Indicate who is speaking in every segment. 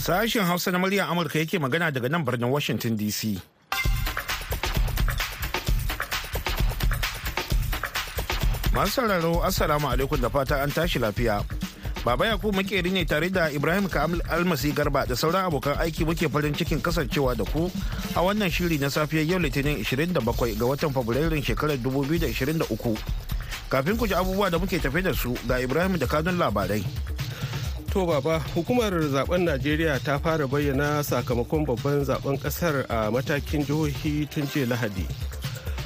Speaker 1: Sashen Hausa na muryar Amurka yake magana daga nan birnin Washington DC. Masu sauraro Assalamu alaikum da fata an tashi lafiya. Baba Yakubu makeri ne tare da Ibrahim Almasi Garba da sauran abokan aiki muke farin cikin kasancewa da ku a wannan shiri na safiyar yau Litinin 27 ga watan Fabrairun shekarar 2023. Kafin ku ji abubuwa da muke tafe da su ga Ibrahim da kanun labarai.
Speaker 2: To baba, hukumar zaɓen Najeriya ta fara bayyana sakamakon babban zaɓen ƙasar a matakin jihohi tun jiya Lahadi.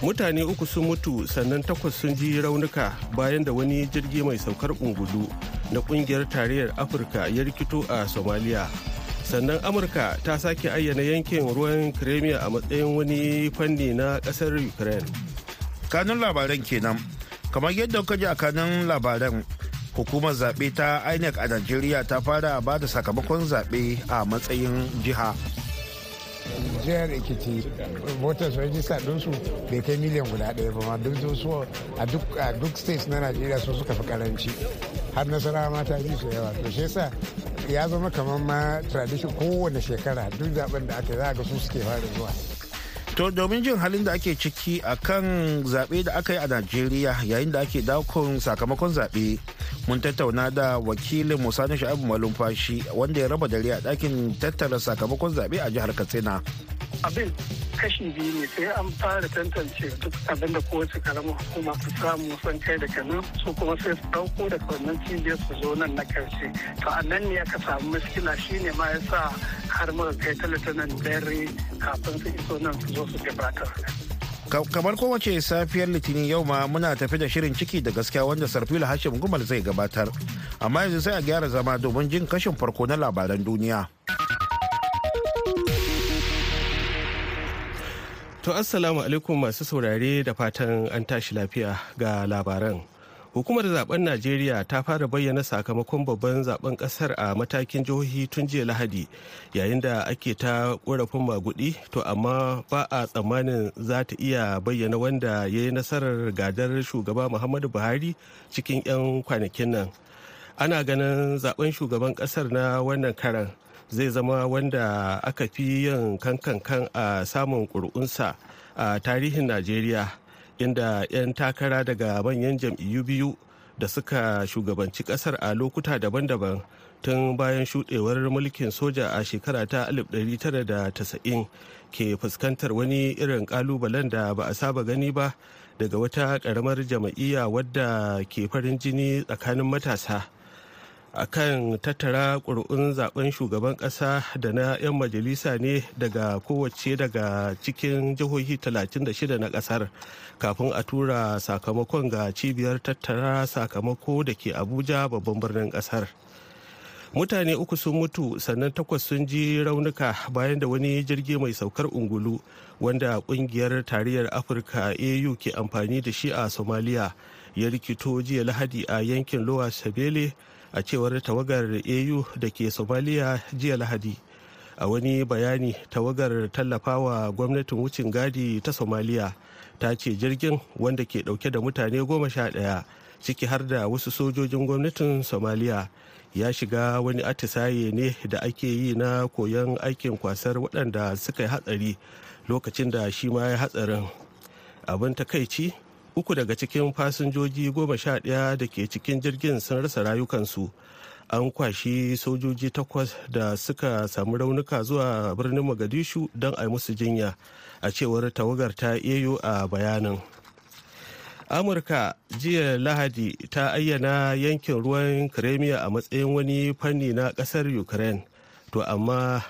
Speaker 2: Mutane uku sun mutu sannan takwas sun ji raunuka bayan da wani jirgi mai saukar ungulu na ƙungiyar tarayyar Afirka ya rikito a Somalia. Sannan Amurka ta sake ayyana yankin ruwan Crimea a matsayin wani fanni na ƙasar Ukraine.
Speaker 1: Kanun labaran kenan. Kamar yadda ka ji a kanun labaran hukumar zaɓe ta inec a najeriya ta fara ba da sakamakon zaɓe a matsayin jiha.
Speaker 3: Jihar ekiti voters register ɗinsu bai kai miliyan guda ɗaya ba ma duk su a duk states na najeriya su suka fi karanci har nasara ma ta su yawa. To shi yasa ya zama kamar ma tradition kowane shekara duk zaɓen da aka za ga su suke fara zuwa.
Speaker 1: To domin jin halin da ake ciki a kan zaɓe da aka yi a Najeriya yayin da ake dakon sakamakon zaɓe mun tattauna da wakilin Musani Sha'abu Malumfashi wanda ya raba dare a ɗakin tattara sakamakon zaɓe a jihar Katsina.
Speaker 4: Abin kashi biyu ne sai an fara tantance duk abin da kowace karamar hukuma su samu san kai da kanan su kuma sai su ɗauko da wannan cibiyar su zo nan na ƙarshe to a nan ne aka samu maskila shine ma ya sa har muka kai talatanan dare kafin su iso nan su zo su gabatar.
Speaker 1: Kamar kowace safiyar litinin yau ma muna tafi da shirin ciki da gaskiya wanda sarfila hashim gumal zai gabatar. Amma yanzu sai a gyara zama domin jin kashin farko na labaran duniya.
Speaker 2: To assalamu alaikum masu saurare da fatan an tashi lafiya ga labaran. Hukumar zaɓen najeriya ta fara bayyana sakamakon babban zaɓen ƙasar a matakin jihohi tun jiya lahadi yayin da ake ta korafin magudi to amma ba a tsammanin za ta iya bayyana wanda ya yi nasarar gadar shugaba muhammadu buhari cikin 'yan kwanakin nan. Ana ganin zaɓen shugaban ƙasar na wannan karan zai zama wanda aka fi yin kankan a samun ƙuri'unsa a tarihin najeriya. Inda 'yan takara daga manyan jam'iyyu biyu da suka shugabanci ƙasar a lokuta daban-daban tun bayan shudewar mulkin soja a shekara ta 1990 ke fuskantar wani irin kalubalen da ba a saba gani ba daga wata karamar jam'iyya wadda ke farin jini tsakanin matasa. Akan tattara ƙuri'un zaɓen shugaban ƙasa da na 'yan majalisa ne daga kowace daga cikin jihohi 36 na ƙasar kafin a tura sakamakon ga cibiyar tattara sakamako da ke abuja babban birnin ƙasar. Mutane uku sun mutu sannan takwas sun ji raunuka bayan da wani jirgi mai saukar ungulu wanda ƙungiyar tarayyar afirka au ke amfani da shi a somalia ya rikito jiya lahadi a yankin lowa sabele a cewar tawagar au da ke somaliya jiya lahadi. A wani bayani tawagar tallafawa gwamnatin wucin gadi ta somaliya ta ce jirgin wanda ke ɗauke da mutane goma sha ɗaya ciki har da wasu sojojin gwamnatin somaliya ya shiga wani atisaye ne da ake yi na koyon aikin kwasar waɗanda suka yi hatsari lokacin da shi ma ya hatsarin. Abin takaici uku daga cikin fasinjoji goma sha ɗaya da ke cikin jirgin sun rasa rayukansu. An kwashi sojoji takwas da suka samu raunuka zuwa birnin mogadishu don a musu jinya a cewar tawagar ta iyo a bayanin. Amurka jiya lahadi ta ayyana yankin ruwan kremia a matsayin wani fanni na ƙasar ukraine. To amma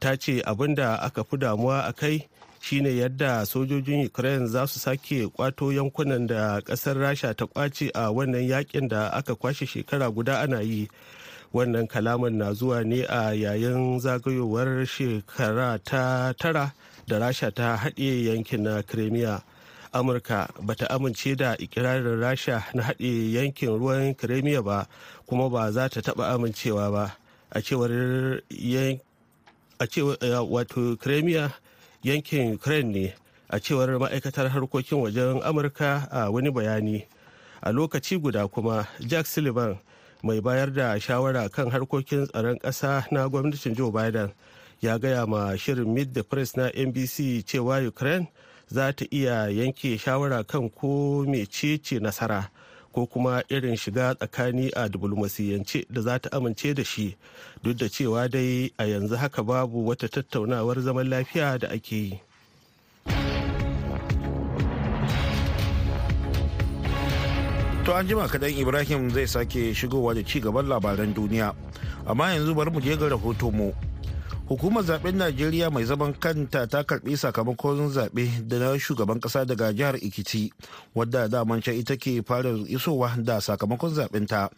Speaker 2: ta ce abin da aka fi damuwa a kai shine yadda sojojin ukraine za su sake kwato yankunan da ƙasar rasha ta ƙwace a wannan yaƙin da aka kwashe shekara guda ana yi. Wannan kalaman na zuwa ne a yayin zagayowar shekara ta tara da rasha ta haɗe yankin na crimea. Amurka bata amince da ikirarin rasha na haɗe yankin ruwan crimea ba kuma ba za ta taɓa amincewa ba. A cewar wato crimea yankin ukraine ne a cewar ma'aikatar harkokin wajen amurka a wani bayani. A lokaci guda kuma jack sullivan mai bayar da shawara kan harkokin tsaron ƙasa na gwamnatin joe biden ya gaya ma shirin meet the press na nbc cewa ukraine za ta iya yanke shawara kan ko mecece nasara. Ko kuma irin shiga tsakani a diplomasiyance da za ta amince da shi duk da cewa dai a yanzu haka babu wata tattaunawar zaman lafiya da ake yi
Speaker 1: To an jima kaɗan Ibrahim zai sake shigowa da ci gaban labaran duniya. Amma yanzu bari mu je ga rahoto mu. Hukumar zaɓen Najeriya mai zaman kanta ta karɓi sakamakon zaɓe da na shugaban ƙasa daga jihar Ikiti, wadda daman can ita ke fara isowa da sakamakon zaɓen ta.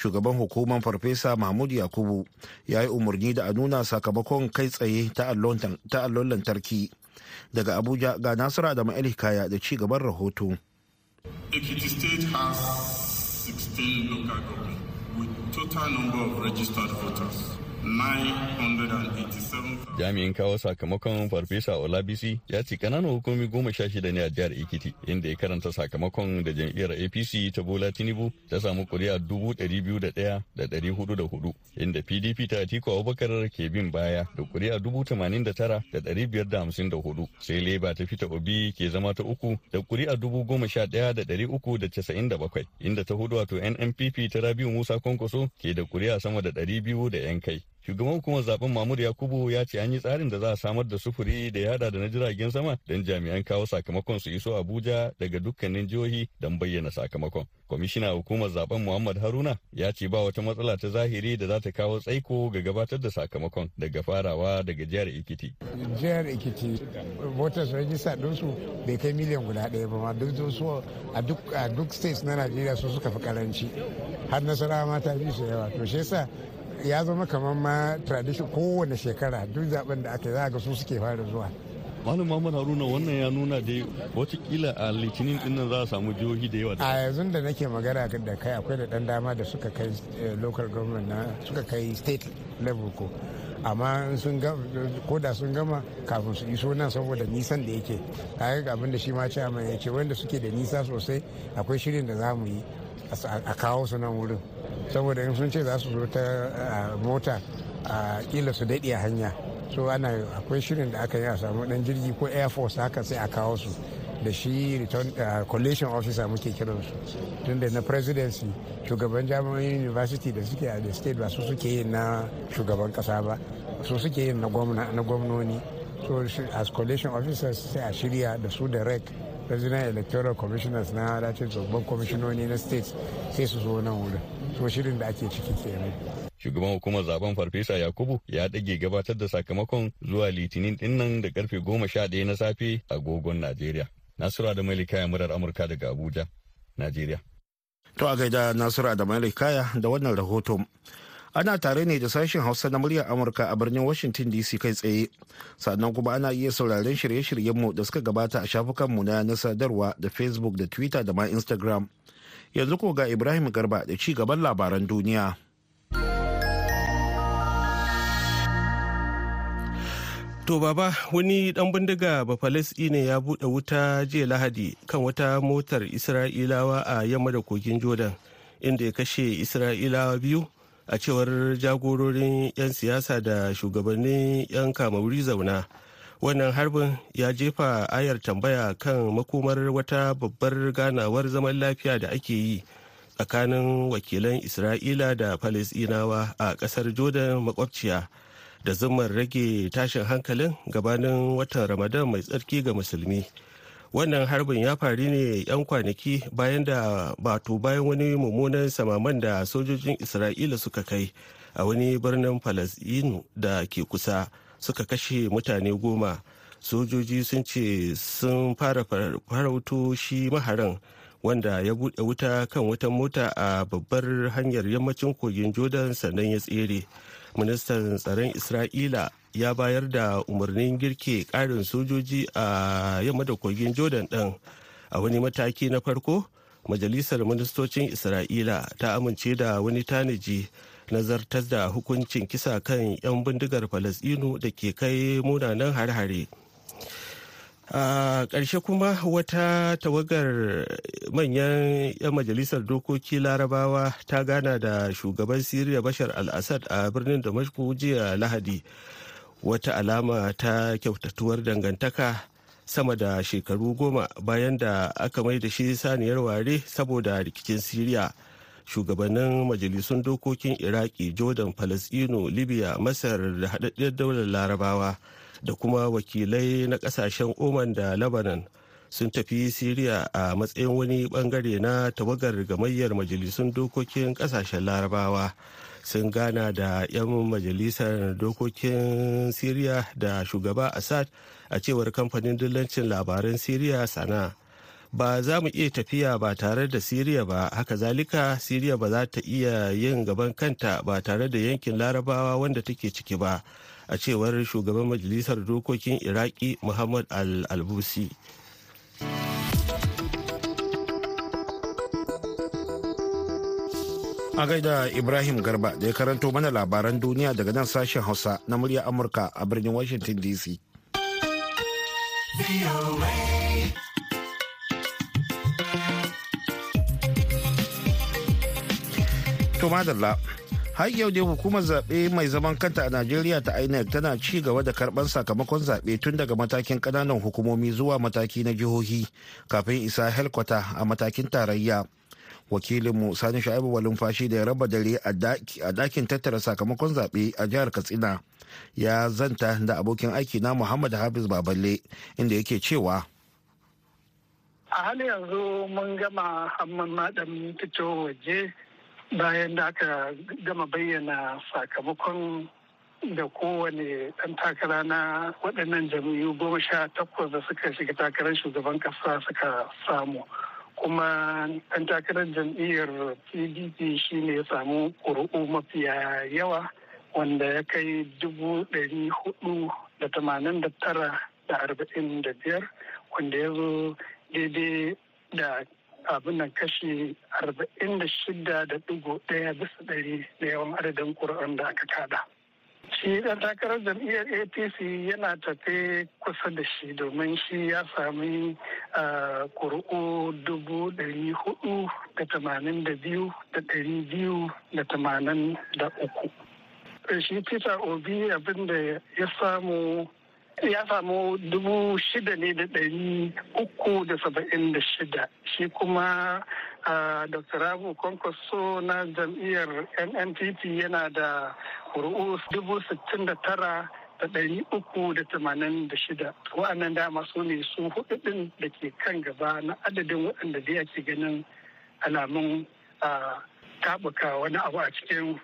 Speaker 1: Shugaban hukumar Farfesa Mahmud Yakubu ya yi umarni da a nuna sakamakon kai tsaye ta allon lantarki. Daga Abuja ga Nasira da Ma'ali Kaya da ci gaban rahoto.
Speaker 5: Ekiti State has 16 local governments with total number of registered voters.
Speaker 6: Jami'in kawo sakamakon Farfesa Olabisi ya ce ƙananan hukumi goma sha shida ne a jihar Ekiti inda ya karanta sakamakon da jam'iyyar APC ta Bola Tinubu ta samu kuri'a dubu ɗari biyu da ɗaya da ɗari huɗu da huɗu inda PDP ta Atiku Abubakar ke bin baya da kuri'a dubu tamanin da tara da ɗari biyar da hamsin da huɗu sai Leba ta fita Obi ke zama ta uku da kuri'a dubu goma sha ɗaya da ɗari uku da casa'in da bakwai inda ta huɗu wato NNPP ta Rabiu Musa Kwankwaso ke da kuri'a sama da ɗari biyu da 'yan kai. Shugaban hukumar zaɓen mahmud yakubu ya ce an yi tsarin da za a samar da sufuri da ya hada da na jiragen sama don jami'an kawo sakamakon su iso abuja daga dukkanin jihohi don bayyana sakamakon. Kwamishina hukumar zaɓen muhammad haruna ya ce ba wata matsala ta zahiri da za ta kawo tsaiko ga gabatar da sakamakon daga farawa daga jihar ekiti.
Speaker 3: Jihar ekiti voters register ɗinsu bai kai miliyan guda ɗaya ba ma. Duk su a duk states na najeriya su suka fi karanci. Har nasarawa ma ta fi su yawa. To shi yasa ya zama kamar ma tradition kowane shekara duk zaɓen da aka za ga su suke fara zuwa.
Speaker 6: Malam Muhammad Haruna wannan ya nuna dai wataƙila a litinin ɗin nan za a samu jihohi da yawa.
Speaker 3: A yanzu da nake magana da kai akwai da dan dama da suka kai local government na suka kai state level ko. Amma sun ko da sun gama kafin su iso nan saboda nisan da yake. Kaga abin da shi ma ce ya ce wanda suke da nisa sosai akwai shirin da za mu yi a kawo su nan wurin. Saboda in sun ce za su zo ta mota a kila su daɗe a hanya. So ana akwai shirin da aka yi a samu dan jirgi ko air force haka sai a kawo su. Da shi collation officer muke kiransu. Tun da na presidency shugaban jami'an university da suke a state ba su suke yin na shugaban kasa ba. Su suke yin na gwamnoni. So as collation officers sai a shirya da su da rec president electoral commissioners na dace babban kwamishinoni na states sai su zo nan wurin. So shirin da ake ciki kenan.
Speaker 6: Shugaban hukumar zaɓen farfesa yakubu ya dage gabatar da sakamakon zuwa litinin ɗin nan da ƙarfe goma sha ɗaya na safe a agogon najeriya. Nasura da mailika murar amurka daga abuja najeriya.
Speaker 1: To a gaida nasura da mailika da wannan rahoto. Ana tare ne da sashen hausa na muryar amurka a birnin washington dc kai tsaye. Sannan kuma ana iya sauraren shirye-shiryenmu da suka gabata a shafukanmu na sadarwa da facebook da twitter da ma instagram. Yanzu ko ga ibrahim garba da ci gaban labaran duniya
Speaker 2: To baba wani dan bindiga ne ya buɗe wuta jiya lahadi kan wata motar Isra'ilawa a yamma da kogin Jordan inda ya kashe Isra'ilawa biyu a cewar jagororin 'yan siyasa da shugabannin 'yan kamari zauna. Wannan harbin ya jefa ayar tambaya kan makomar wata babbar ganawar zaman lafiya da ake yi tsakanin wakilan Isra'ila da Falasɗinawa a ƙasar Jordan makwabciya. da zumar rage tashin hankalin gabanin watan ramadan mai tsarki ga musulmi wannan harbin ya faru ne 'yan kwanaki bayan da bato bayan wani mummunan samaman da sojojin isra'ila suka kai a wani birnin falasɗinu da ke kusa suka kashe mutane goma. Sojoji sun ce sun fara farauto shi maharan wanda ya buɗe wuta kan wata mota a babbar hanyar yammacin kogin jordan sannan ya tsere. Ministan tsaron isra'ila ya bayar da umarnin girke karin sojoji a yamma da kogin jordan ɗin. A wani mataki na farko majalisar ministocin isra'ila ta amince da wani tanaji nazartar da hukuncin kisa kan 'yan bindigar falasɗinu da ke kai munanan har-hare a ƙarshe kuma wata tawagar manyan 'yan majalisar dokoki larabawa ta gana da shugaban siriya bashar al-assad a birnin damashku jiya lahadi. Wata alama ta kyautatuwar dangantaka sama da shekaru goma bayan da aka mai da shi saniyar ware saboda rikicin siriya. Shugabannin majalisun dokokin iraki jordan falasino libya masar da haɗaɗɗiyar daular larabawa da kuma wakilai na ƙasashen oman da lebanon sun tafi siriya a matsayin wani ɓangare na tawagar gamayyar majalisun dokokin ƙasashen larabawa. Sun gana da 'yan majalisar dokokin siriya da shugaba assad a cewar kamfanin dillancin labaran siriya sana. Ba za mu iya tafiya ba tare da siriya ba. Haka zalika siriya ba za ta iya yin gaban kanta ba tare da yankin larabawa wanda take ciki ba a cewar shugaban majalisar dokokin iraki muhammad al-albusi.
Speaker 1: A gaida ibrahim garba da ya karanto mana labaran duniya daga nan sashen hausa na murya amurka a birnin washington dc to madalla. Har yau dai hukumar zaɓe mai zaman kanta a najeriya ta inec tana ci gaba da karɓar sakamakon zaɓe tun daga matakin ƙananan hukumomi zuwa mataki na jihohi kafin isa helkwata a matakin tarayya. Wakilinmu sani sha'ibu walumfashi da ya raba dare a ɗakin tattara sakamakon zaɓe a jihar katsina ya zanta da abokin aiki na muhammad hafiz baballe inda yake cewa
Speaker 4: a hali yanzu mun gama hamman maɗan fito waje bayan da aka gama bayyana sakamakon da kowane ɗan takara na waɗannan jam'iyyu goma sha takwas da suka shiga takarar shugaban ƙasa suka samu. Kuma ɗan takarar jam'iyyar pdp shine ya samu ƙuri'u mafiya yawa wanda ya kai dubu ɗari huɗu da tamanin da tara da arba'in da biyar wanda ya zo daidai da abin nan kashi arba'in da shida da ɗigo ɗaya bisa ɗari da yawan adadin ƙuri'un da aka kada. Shi ɗan takarar jam'iyyar APC yana tafe kusa da shi domin shi ya sami ƙuri'u dubu ɗari huɗu da tamanin da biyu da ɗari biyu da tamanin da uku. Shi Peter Obi abin da ya samu ya samu dubu shida ne da ɗari uku da saba'in da shida. Shi kuma dr abu kwankwaso na jam'iyyar nnpp yana da ƙuri'u dubu sittin da tara da ɗari uku da tamanin da shida. Wa'annan dama su ne su huɗu da ke kan gaba na adadin waɗanda dai ake ganin alamun taɓuka wani abu a cikin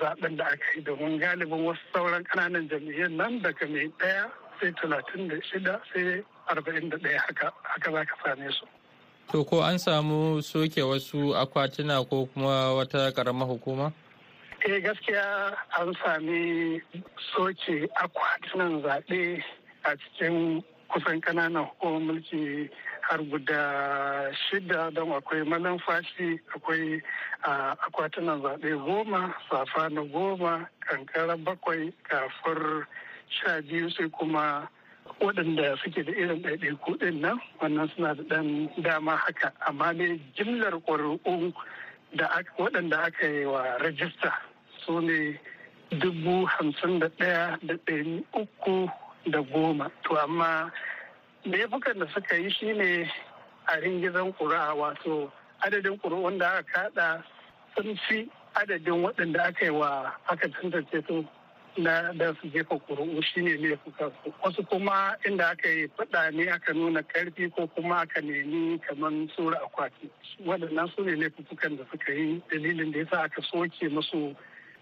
Speaker 4: zaɓen da aka yi domin galibin wasu sauran ƙananan jam'iyyar nan daga mai ɗaya sai talatin da shida sai arba'in da ɗaya haka haka za ka same su.
Speaker 7: To ko an samu soke wasu akwatuna ko kuma wata karamar hukuma?
Speaker 4: Eh gaskiya an sami soke akwatunan zaɓe a cikin kusan ƙananan hukumar mulki har guda shida don akwai malamfashi akwai akwatunan zaɓe goma safa na goma kankara bakwai kafar sha biyu sai kuma waɗanda suke da irin ɗaiɗaiku ɗin nan wannan suna da ɗan dama haka. Amma dai jimlar ƙwararru da waɗanda aka yi wa rajista su ne dubu hamsin da ɗaya da ɗari uku da goma. To amma laifukan da suka yi shine a ringizan ƙuri'a wato adadin ƙuri'un da aka kaɗa sun fi adadin waɗanda aka yi wa aka tantance su na da su jefa ƙuri'u shine laifukan su. Wasu kuma inda aka yi faɗa ne aka nuna ƙarfi ko kuma aka nemi kamar tsura akwati. Waɗannan su ne laifukan da suka yi dalilin da yasa aka soke musu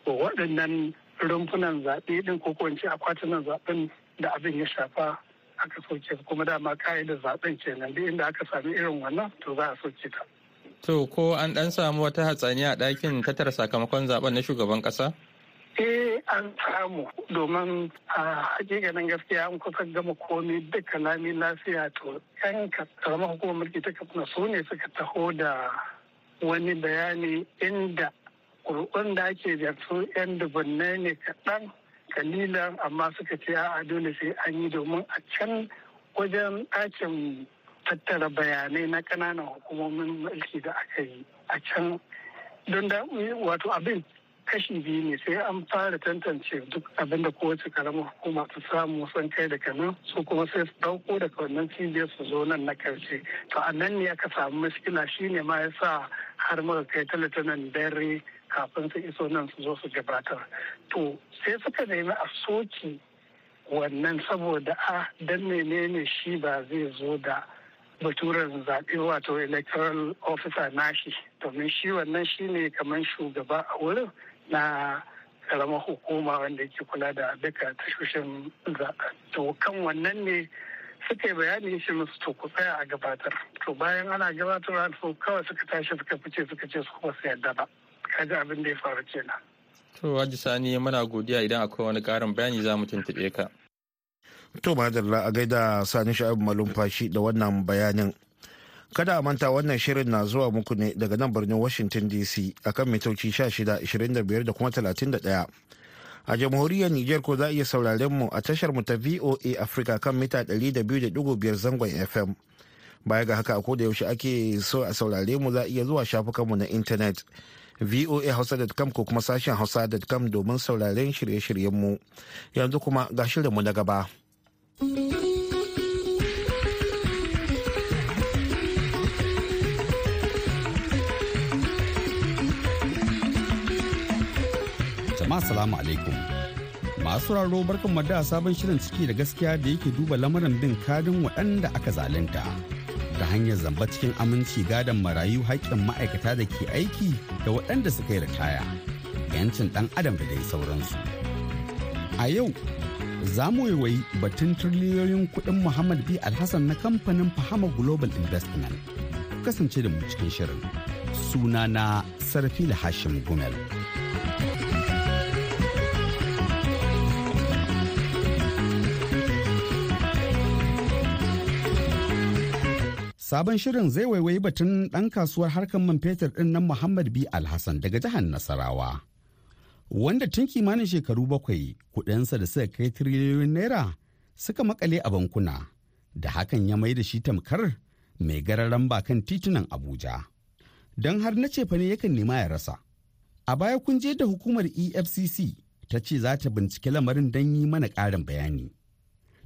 Speaker 4: waɗannan rumfunan zaɓe ɗin ko ko akwatunan zaɓen da abin ya shafa. Aka soke kuma dama ka'idar zaɓen kenan duk inda aka sami irin wannan to za a soke ta.
Speaker 7: To ko an dan samu wata hatsani a ɗakin tattara sakamakon zaɓen na shugaban ƙasa?
Speaker 4: Eh an samu domin a hakikanin gaskiya an kusa gama komi duka lami lafiya to yan karamar hukumar mulki ta kafin su ne suka taho da wani bayani inda kurkun da ake da su yan dubunnai ne kaɗan kalilan amma suka ce a dole sai an yi domin a can wajen ɗakin tattara bayanai na ƙananan hukumomin mulki da aka yi a can. Don da wato abin kashi biyu ne sai an fara tantance duk abin da kowace karamar hukuma ta samu san kai daga nan su kuma sai su ɗauko daga wannan cibiyar su zo nan na ƙarshe to a nan ne aka samu mashkila shine ma ya sa har muka kai talatanan dare kafin su iso nan su zo su gabatar. To sai suka nemi a soki wannan saboda a dan menene shi ba zai zo da baturen zaɓe wato electoral officer nashi? Domin shi wannan shine kamar shugaba a wurin na karamar hukuma wanda ke kula da duka tashoshin zaɓen to kan wannan ne suka yi bayani shi musu to ku tsaya a gabatar. To bayan ana gabatarwa to kawai suka tashi suka fice suka ce su kuma su yadda ba. Kaji abin da ya faru kenan
Speaker 7: To Haji Sani muna godiya idan akwai wani ƙarin bayani za mu tuntuɓe ka.
Speaker 1: To madalla a gaida sani sha'ib malumfashi da wannan bayanin. Kada a manta wannan shirin na zuwa muku ne daga nan birnin Washington DC akan mitoci 16, 25 da kuma 31. A jamhuriyar Nijar ko za a iya sauraren mu a tashar mu ta VOA Africa kan mita 200.5 zangon FM. Baya ga haka a koda yaushe ake so a saurare mu za a iya zuwa shafukanmu na intanet. voahausa.com ko kuma sashen hausa.com domin sauraren shirye-shiryenmu. Yanzu kuma ga shirinmu na gaba.
Speaker 8: jama'a salamu alaikum. Masu raro barkan da sabon shirin ciki da gaskiya da yake duba lamarin bin kadin waɗanda aka zalunta. Ta hanyar zamba cikin aminci gadon marayu haƙƙin ma'aikata da ke aiki da waɗanda suka yi ritaya yancin ɗan adam da dai sauransu. A yau za mu yi batun tiriliyoyin kuɗin muhammad b. Alhassan na kamfanin fahama global investment. Kasance da mu cikin shirin. Suna na sarfila hashim gumel. Sabon shirin zai waiwayi batun ɗan kasuwar harkar man fetur ɗin nan Muhammad B. Alhassan daga jihar Nasarawa. Wanda tun kimanin shekaru bakwai kuɗinsa da suka kai tiriliyoyin naira suka makale a bankuna da hakan ya mai da shi tamkar mai gararan bakan titunan Abuja. Don har na cefa ne yakan nema ya rasa. A baya kun je da hukumar EFCC ta ce za ta bincike lamarin don yi mana ƙarin bayani.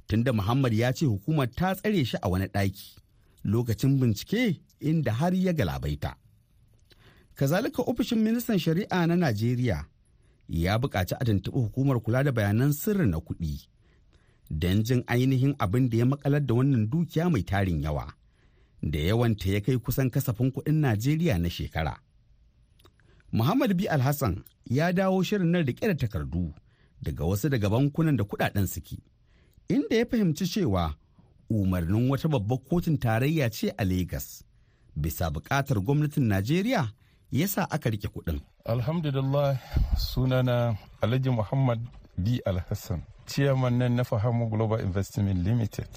Speaker 8: Tunda Muhammad ya ce hukumar ta tsare shi a wani ɗaki. Lokacin bincike inda har ya galabaita. Kazalika ofishin ministan shari'a na Najeriya ya buƙaci a tuntuɓi hukumar kula da bayanan sirri na kuɗi don jin ainihin abin da ya makalar da wannan dukiya mai tarin yawa da yawanta ya kai kusan kasafin kuɗin Najeriya na shekara. Muhammad B. Alhassan ya dawo shirin nan riƙe da takardu daga wasu daga bankunan da kuɗaɗen suke, inda ya fahimci cewa umarnin wata babbar kotun tarayya ce a Legas. Bisa buƙatar gwamnatin Najeriya ya sa aka riƙe kuɗin.
Speaker 9: Alhamdulillah sunana Alhaji Muhammad B. Alhassan, ciyaman nan na Fahamu Global Investment Limited,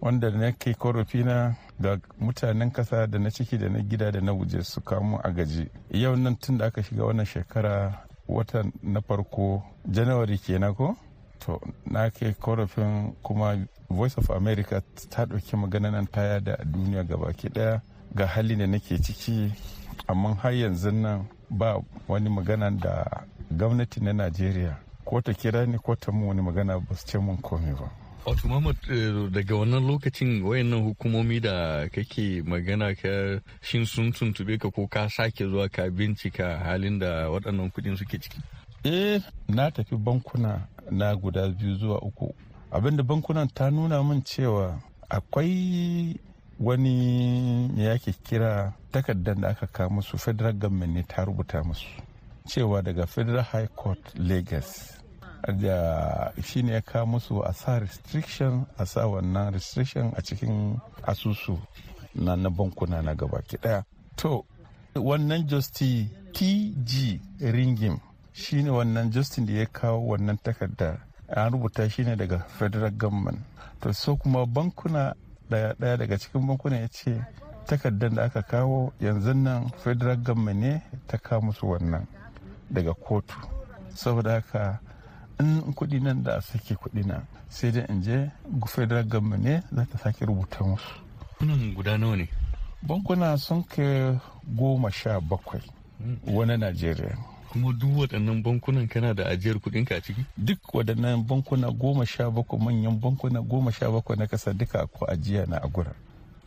Speaker 9: wanda na kai korafina ga mutanen kasa da na ciki da na gida da na waje su kamu a gaji. Yau nan tun da aka shiga wannan shekara watan na farko Janawari kenan ko? To, na kai korafin kuma voice of america ta ɗauki magana nan taya da duniya gabaki ɗaya ga hali da nake ciki amma har yanzu nan ba wani magana da gwamnati na najeriya ko ta kira ni ko ta wani magana ba su ce mun komai ba
Speaker 6: Wato Muhammad daga wannan lokacin wayannan hukumomi da kake magana ka shin sun tuntube ka ko ka sake zuwa ka bincika halin da waɗannan kuɗin suke ciki?
Speaker 9: Eh na tafi bankuna na guda biyu zuwa uku. Abinda bankunan ta nuna min cewa akwai wani me yake kira takardar da aka kawo musu federal government ne ta rubuta musu cewa daga federal high court lagos. Da shi ne ya kawo musu a sa restriction a sa wannan restriction a cikin asusu na na bankuna na gaba ɗaya to wannan justi tg ringim shine wannan justin da ya kawo wannan takardar. An rubuta shi ne daga federal government. To so kuma bankuna ɗaya ɗaya daga cikin bankuna ya ce takardar da aka kawo yanzu nan federal government ne ta kawo musu wannan daga kotu. Saboda haka in kuɗi nan da sake kuɗi nan sai dai in je federal government ne za ta sake rubuta musu.
Speaker 6: Kunan guda nawa ne?
Speaker 9: Bankuna sun kai goma sha bakwai wani najeriya.
Speaker 6: Kuma duk waɗannan bankunan kana da ajiyar kuɗinka a ciki?
Speaker 9: Duk waɗannan bankuna goma sha bakwai manyan bankuna goma sha bakwai na kasa duka ko ajiya na agura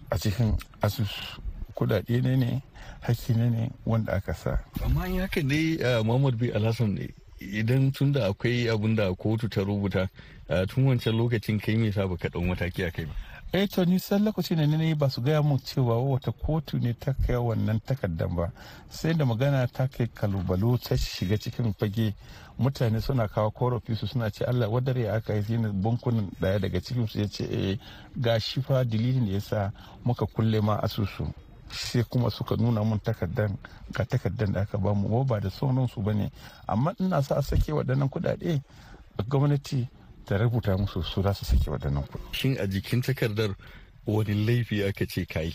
Speaker 9: a cikin asusu kudade ne ne hakki ne ne wanda aka sa.
Speaker 6: Amma in haka dai muhammad bin alhassan ne idan tun da akwai abin da kotu ta rubuta tun wancan lokacin kai me sa baka ɗau mataki a kai ba?
Speaker 9: Eh to ni san lokaci ne ne ba su gaya mun cewa wata kotu ne ta kai wannan takardan ba. Sai da magana ta kai kalubalo ta shiga cikin fage mutane suna kawo korafi su suna ce Allah wadar ya aka yi ne bankunan ɗaya daga cikin su ya ce eh ga shi fa dalilin da yasa muka kulle ma asusu. Sai kuma suka nuna mun takardan ga takardan da aka ba mu ba da sauran su ba ne amma ina sa a sake waɗannan kuɗaɗe gwamnati ta rubuta musu su za su sake waɗannan kuɗi.
Speaker 6: Shin a jikin takardar wani laifi aka ce kayi?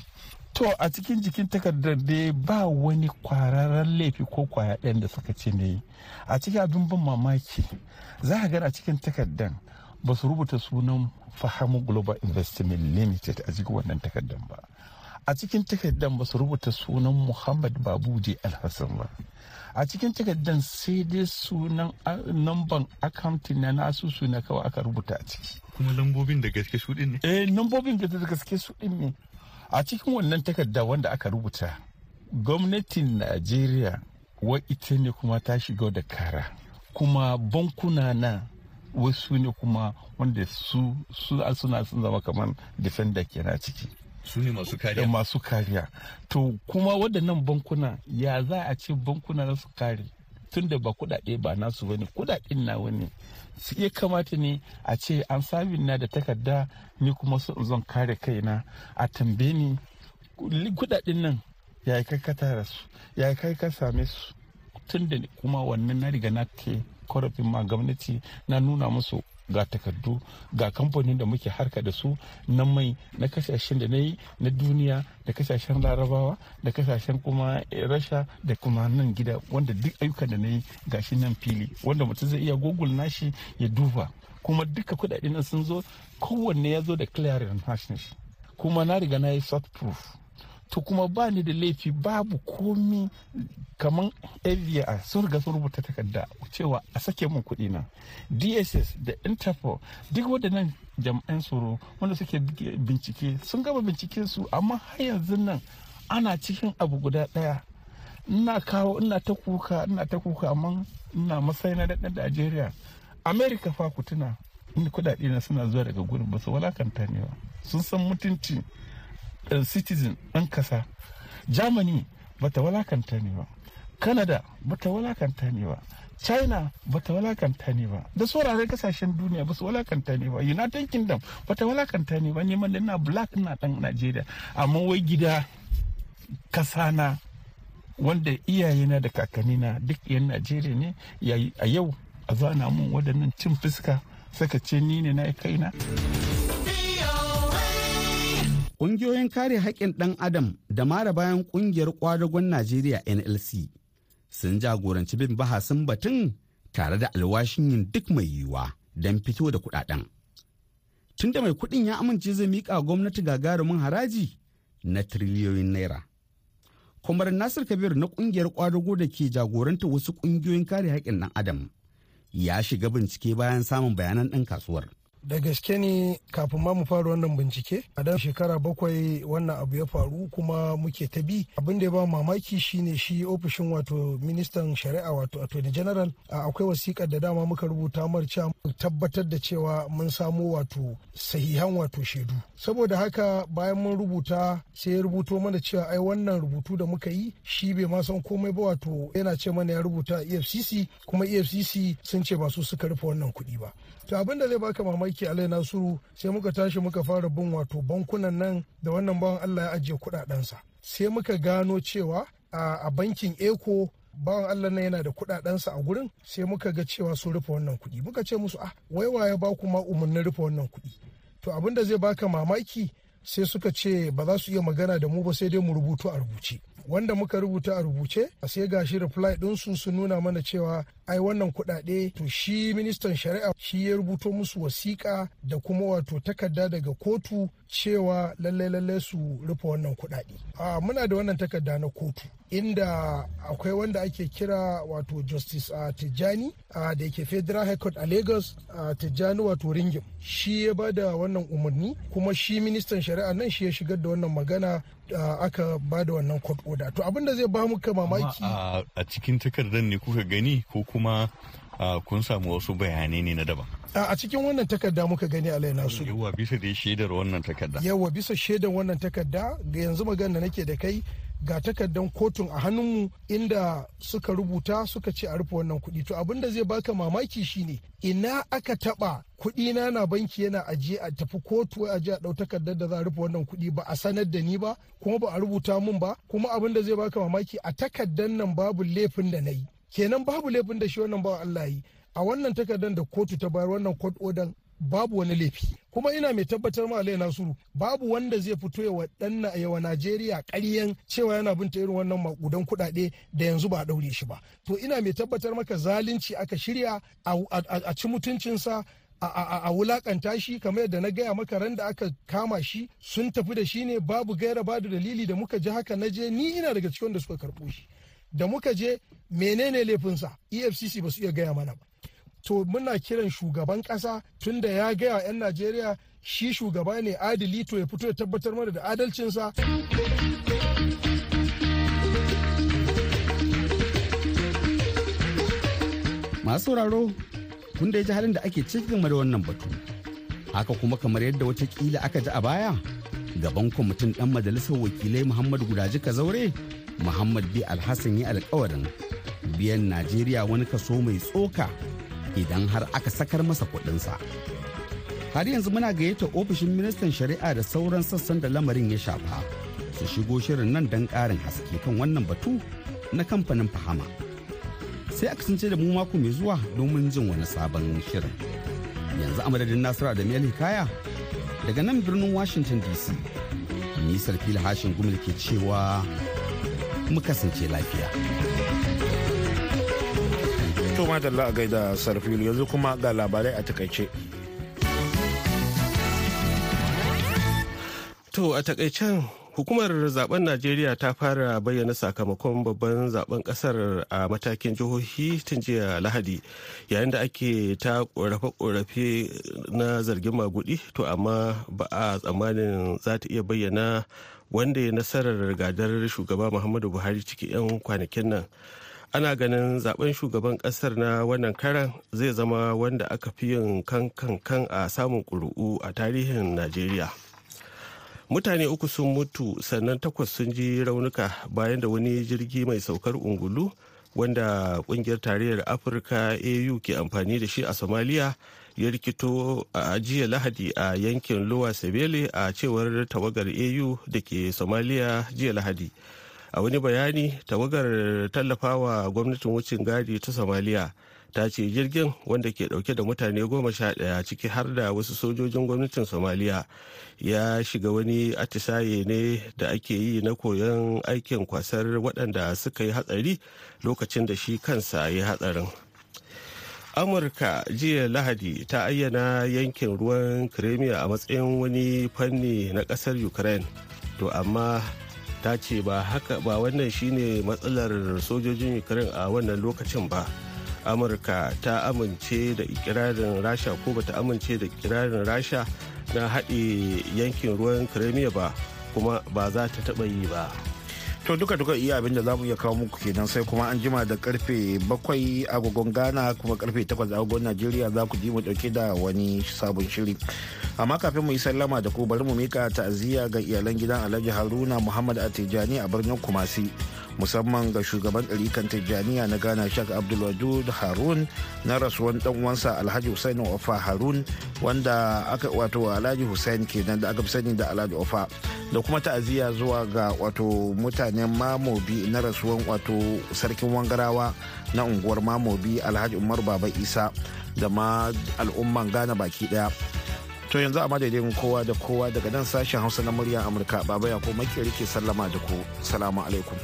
Speaker 9: To a cikin jikin takardar dai ba wani kwararren laifi ko ƙwaya ɗayan da suka ce ne a cikin abin ban mamaki za a gana cikin takardar ba su rubuta sunan fahamu global investment limited a cikin wannan takardar ba a cikin takardar ba su rubuta sunan muhammad babuji alhassan ba a cikin takardar sai dai sunan namban akamtin na nasu na kawai aka rubuta a ciki.
Speaker 6: Kuma lambobin da gaske su ne?
Speaker 9: Eh lambobin da gaske su ne. A cikin wannan takarda wanda aka rubuta gwamnatin najeriya wa ita ne kuma ta shiga da kara. Kuma bankuna na wasu ne kuma wanda su suna sun zama kamar defender kenan ciki.
Speaker 6: Su ne masu kariya.
Speaker 9: Masu kariya. To kuma waɗannan bankuna ya za a ce bankuna za su kare? Tun da ba kuɗaɗe ba nasu ba ne. Kuɗaɗen na wani su iya kamata ne a ce an sabin na da takarda ni kuma su zan kare kaina. A tambaye ni kuɗaɗen nan ya kai ka tara su? Ya kai ka same su? Tun da kuma wannan na riga na ke korafin ma gwamnati na nuna musu ga takardu ga kamfanin da muke harka da su na mai na ƙasashen da na yi na duniya da ƙasashen larabawa da ƙasashen kuma rasha da kuma nan gida wanda duk ayyukan da na yi gashi nan fili. Wanda mutum zai iya google nashi ya duba. Kuma duka kuɗaɗen sun zo kowanne ya zo da clearing hash kuma na riga na yi soft proof. To kuma ba ni da laifi babu komi kamar avia sun riga sun rubuta takarda cewa a sake mun kuɗi na dss da interpol duk waɗannan jam'an tsaro wanda suke bincike sun gama bincike su amma har yanzu nan ana cikin abu guda ɗaya. Ina kawo ina ta kuka ina ta kuka amma ina matsayi na ɗan najeriya. America fa ku tuna kuɗaɗe na suna zuwa daga gurin ba su walakanta ne ba. Sun san mutunci citizen ɗan kasa germany bata walakanta ne ba. Canada bata walakanta ne ba. China bata walakanta ne ba. Da sauraron ƙasashen duniya ba su walakanta ne ba. United kingdom bata walakanta ne ba. Neman da na black na dan nigeria. Amma wai gida kasana wanda iyayena da kakannina duk yan najeriya ne a yau a zana mun waɗannan cin fuska saka ce ni ne na kaina.
Speaker 8: Ƙungiyoyin kare haƙƙin ɗan Adam da mara bayan ƙungiyar ƙwadagon Najeriya NLC sun jagoranci bin bahasin batun tare da alwashin yin duk mai yiwuwa don fito da kuɗaɗen. Tunda mai kuɗin ya amince zai miƙa gwamnati gagarumin haraji na tiriliyoyin naira. Kwamar Nasir Kabir na ƙungiyar ƙwadago da ke jagoranta wasu ƙungiyoyin kare haƙƙin ɗan Adam ya shiga bincike bayan samun bayanan ɗan kasuwar.
Speaker 10: Da gaske ne kafin ma mu fara wannan bincike a dan shekara bakwai wannan abu ya faru kuma muke ta bi. Abin da ya ba mamaki shine shi ofishin wato ministan shari'a wato attorney general akwai wasiƙar da dama muka rubuta mar cewa tabbatar da cewa mun samo wato sahihan wato shaidu. Saboda haka bayan mun rubuta sai ya rubuto mana cewa ai wannan rubutu da muka yi shi bai ma san komai ba wato yana ce mana ya rubuta efcc kuma efcc sun ce ba su suka rufe wannan kuɗi ba. To abin da zai baka mamaki alai nasiru sai muka tashi muka fara bin wato bankunan nan da wannan bawan allah ya ajiye kuɗaɗensa. Sai muka gano cewa a bankin eco bawan Allah nan yana da kuɗaɗensa a gurin sai muka ga cewa sun rufe wannan kuɗi. Muka ce musu ah wai waye ba ku ma umarnin rufe wannan kuɗi? To abin da zai baka mamaki sai suka ce ba za su iya magana da mu ba sai dai mu rubutu a rubuce. Wanda muka rubuta a rubuce a sai gashi reply ɗinsu sun nuna mana cewa ai wannan kuɗaɗe to shi ministan shari'a shi ya rubuto musu wasiƙa da kuma wato takarda daga kotu cewa lallai lallai su rufe wannan kuɗaɗe. A muna da wannan takarda na kotu inda akwai wanda ake kira wato justice a tijjani da yake federal high court a lagos a tijjani wato ringim shi ya ba da wannan umarni kuma shi ministan shari'a nan shi ya shigar da wannan magana aka ba da wannan court order to abin da zai ba muka mamaki
Speaker 6: a cikin takardar ne kuka gani ko kuma kun samu wasu bayanai ne na daban.
Speaker 10: A cikin wannan takarda muka gani a laina su
Speaker 6: yawa bisa da shaidar wannan takarda.
Speaker 10: Yawa bisa shaidar wannan takarda ga yanzu magana da nake da kai ga takardan kotun a hannunmu inda suka rubuta suka ce a rufe wannan kuɗi. To abin da zai baka mamaki shine ina aka taba kuɗi na na banki yana ajiye a tafi kotu a je a ɗau takardar da za a rufe wannan kuɗi ba a sanar da ni ba kuma ba a rubuta mun ba kuma abin da zai baka mamaki a takardar nan babu laifin da na yi. Kenan babu laifin da shi wannan ba Allah yi. A wannan takardar da kotu ta bayar wannan court order babu wani laifi. Kuma ina mai tabbatar ma Alai Nasiru babu wanda zai fito ya wadanna yawa Najeriya ƙaryan cewa yana binta irin wannan makudan kuɗaɗe da yanzu ba a shi ba. To ina mai tabbatar maka zalunci aka shirya a ci mutuncinsa a wulaƙanta shi kamar yadda na gaya maka ran da aka kama shi sun tafi da shi ne babu gaira babu dalili da muka ji haka na je ni ina daga cikin da suka karɓo shi. Da muka je menene laifinsa? Efcc ba su iya gaya mana ba. To muna kiran shugaban kasa tunda ya gaya 'yan najeriya shi shugaba ne adili to ya fito ya tabbatar mana da adalcinsa.
Speaker 8: Masu sauraro kun da ji halin da ake cikin da wannan batu. Haka kuma kamar yadda wataƙila aka ji a baya gaban kwamitin dan majalisar wakilai muhammad gudaji zaure muhammad b. Alhassan ya alkawarin biyan najeriya wani kaso mai tsoka idan har aka sakar masa kuɗinsa. har yanzu muna gayyata ofishin ministan shari'a da sauran sassan da lamarin ya shafa su shigo shirin nan don ƙarin haske kan wannan batu na kamfanin fahama. Sai a kasance da mu mako mai zuwa domin jin wani sabon shirin. Yanzu a madadin nasiru da mel hikaya daga nan birnin washington dc nisar fil hashin gumil ke cewa mu kasance lafiya.
Speaker 1: To madalla a gaida sarfilu yanzu kuma ga labarai a taƙaice.
Speaker 2: To a takaicen hukumar zaɓen Najeriya ta fara bayyana sakamakon babban zaɓen ƙasar a matakin jihohi tun jiya Lahadi yayin da ake ta korafe-korafe na zargin magudi to amma ba a tsammanin za ta iya bayyana wanda ya nasarar gadar shugaba Muhammadu Buhari ciki 'yan kwanakin nan. ana ganin zaɓen shugaban ƙasar na wannan karan zai zama wanda aka fi yin kan kan a samun ƙuri'u a tarihin najeriya mutane uku sun mutu sannan takwas sun ji raunuka bayan da wani jirgi mai saukar ungulu wanda ƙungiyar tarayyar afirka au ke amfani da shi a somalia ya rikito a jiya lahadi a yankin lowa sebele a cewar tawagar au da ke somalia jiya lahadi. A wani bayani tawagar tallafawa gwamnatin wucin gadi ta somalia ta ce jirgin wanda ke ɗauke da mutane goma sha ɗaya ciki har da wasu sojojin gwamnatin somaliya ya shiga wani atisaye ne da ake yi na koyon aikin kwasar waɗanda suka yi hatsari lokacin da shi kansa ya hatsarin. Amurka jiya lahadi ta ayyana yankin ruwan crimea a matsayin wani fanni na ƙasar ukraine. To amma ta ce haka ba wannan shine matsalar sojojin ukraine a wannan lokacin ba. Amurka ta amince da ikirarin rasha ko bata amince da ikirarin rasha na haɗe yankin ruwan crimea ba kuma ba za ta taɓa yi ba.
Speaker 1: To duka duka iya abin da za mu iya kawo muku kenan sai kuma an jima da ƙarfe bakwai agogon ghana kuma ƙarfe takwas agogon najeriya za ku ji mu ɗauke da wani sabon shiri. Amma kafin mu yi sallama da ku bari mu mika ta'aziyya ga iyalan gidan alhaji haruna muhammad atijani a birnin kumasi. Musamman ga shugaban ɗarikan tijjaniya na ghana shak abdulwadud harun na rasuwan dan uwansa alhaji hussein ofa harun wanda aka wato alhaji hussein kenan da aka fi sani da alhaji ofa. Da kuma ta'aziyya zuwa ga wato mutanen mamobi na rasuwan wato sarkin wangarawa na unguwar mamobi alhaji umar baba isa da ma al'umman ghana baki ɗaya to yanzu a madadin kowa da kowa daga nan sashen hausa na muryar amurka baba ya ko makeri ke sallama da ku. Salamu alaikum.